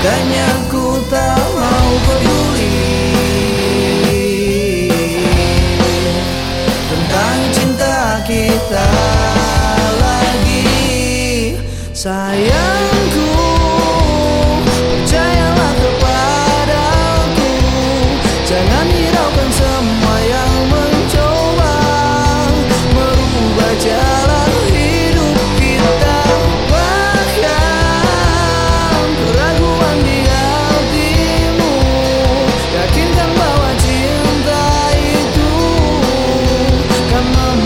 Bukannya ku tak mau peduli Tentang cinta kita lagi. Sayangku Percayalah kepadaku. Jangan hiraukan semua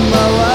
membawa